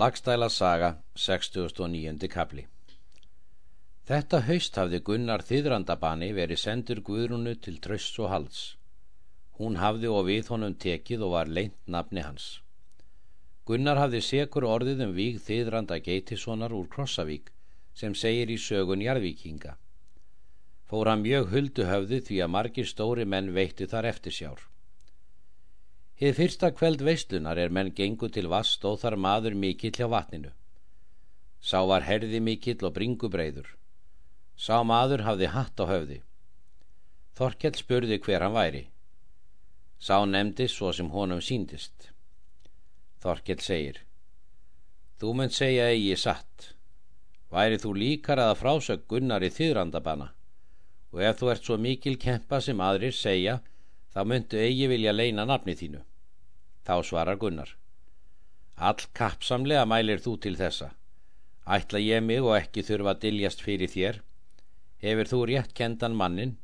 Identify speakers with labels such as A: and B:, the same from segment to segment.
A: Lagstæla saga, 69. kapli Þetta haust hafði Gunnar þýðrandabanni verið sendur Guðrúnu til trösts og hals. Hún hafði og við honum tekið og var leint nafni hans. Gunnar hafði sekur orðið um víg þýðranda geitissonar úr Krossavík sem segir í sögun Jarvíkinga. Fór hann mjög huldu höfði því að margir stóri menn veitti þar eftir sjár. Hið fyrsta kveld veistlunar er menn gengu til vass stóð þar maður mikill hjá vatninu. Sá var herði mikill og bringu breyður. Sá maður hafði hatt á höfði. Þorkell spurði hver hann væri. Sá nefndi svo sem honum síndist. Þorkell segir Þú mynd segja eigi satt. Væri þú líkar að frásög gunnar í þýðrandabanna og ef þú ert svo mikil kempa sem aðrir segja þá myndu eigi vilja leina nafni þínu. Þá svarar Gunnar. All kappsamlega mælir þú til þessa. Ætla ég mig og ekki þurfa að diljast fyrir þér. Hefur þú rétt kendan mannin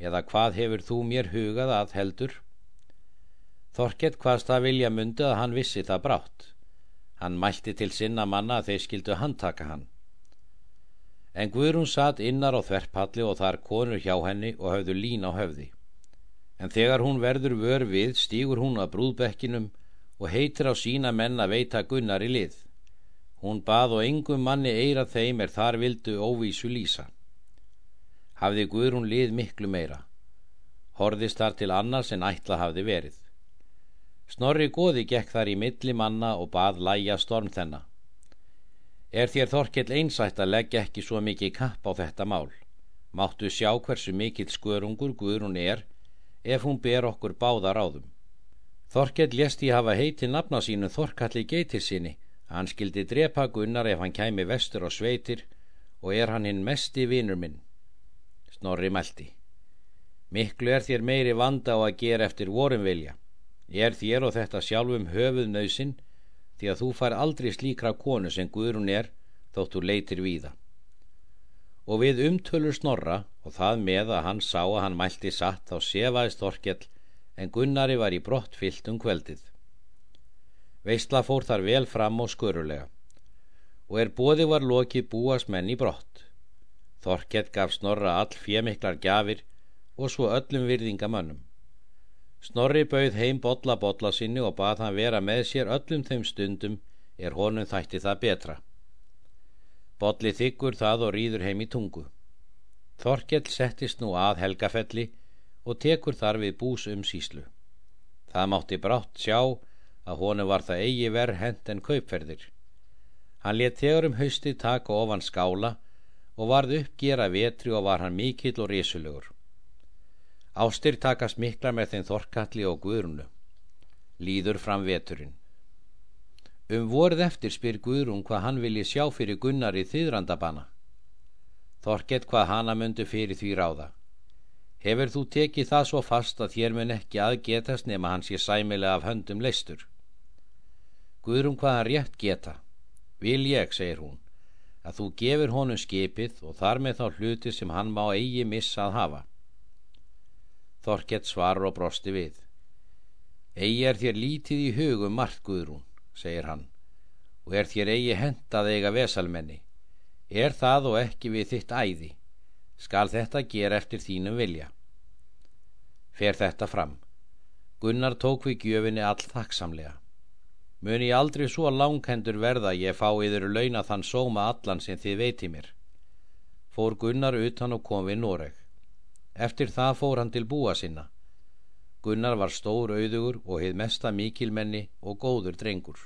A: eða hvað hefur þú mér hugað að heldur? Þorkett hvaðst að vilja myndu að hann vissi það brátt. Hann mælti til sinna manna að þeir skildu handtaka hann. En Guðrún satt innar á þverpalli og þar konur hjá henni og höfðu lín á höfði en þegar hún verður vör við stýgur hún að brúðbekkinum og heitir á sína menn að veita gunnar í lið. Hún bað og engum manni eira þeim er þar vildu óvísu lýsa. Hafði Guðrún lið miklu meira. Horðist þar til annars en ætla hafði verið. Snorri goði gekk þar í milli manna og bað læja storm þennan. Er þér þorkell einsætt að leggja ekki svo mikið kapp á þetta mál? Máttu sjá hversu mikill skörungur Guðrún er ef hún ber okkur báða ráðum. Þorkell lest í hafa heiti nafna sínu Þorkalli geitir sinni, hann skildi drepa Gunnar ef hann kæmi vestur á sveitir og er hann hinn mesti vinur minn. Snorri meldi. Miklu er þér meiri vanda á að gera eftir vorum vilja. Ég er þér og þetta sjálfum höfuð nöysinn því að þú far aldrei slíkra konu sem Guðrún er þóttu leitir víða og við umtölur snorra og það með að hann sá að hann mælti satt á sefaðist Þorkell en Gunnari var í brott fyllt um kveldið. Veistla fór þar vel fram og skörulega og er bóði var lokið búast menn í brott. Þorkell gaf snorra all fjemiklar gafir og svo öllum virðingamönnum. Snorri bauð heim botla botla sinni og bað hann vera með sér öllum þeim stundum er honum þætti það betra. Bolli þykkur það og rýður heim í tungu. Þorkell settist nú að helgafelli og tekur þar við bús um síslu. Það mátti brátt sjá að honu var það eigi verð hend en kaupferðir. Hann let þegar um hausti taka ofan skála og varð uppgera vetri og var hann mikill og risulugur. Ástir takast mikla með þeim Þorkalli og Guðrunu. Líður fram veturinn. Um vorð eftir spyr Guðrún hvað hann vilji sjá fyrir Gunnar í þýðrandabanna. Þorkett hvað hana myndu fyrir því ráða. Hefur þú tekið það svo fast að þér mun ekki aðgetast nema hans ég sæmilega af höndum leistur? Guðrún hvað hann rétt geta. Vil ég, segir hún, að þú gefur honum skipið og þar með þá hluti sem hann má eigi missa að hafa. Þorkett svarur og brosti við. Egi er þér lítið í hugum margt Guðrún segir hann, og er þér eigi hendað eiga vesalmenni. Er það og ekki við þitt æði, skal þetta gera eftir þínum vilja. Fer þetta fram. Gunnar tók við gjöfinni all þakksamlega. Mun ég aldrei svo langhendur verða ég fá yfir launa þann sóma allan sem þið veiti mér. Fór Gunnar utan og kom við Noreg. Eftir það fór hann til búa sinna Gunnar var stór auðugur og heið mesta mikilmenni og góður drengur.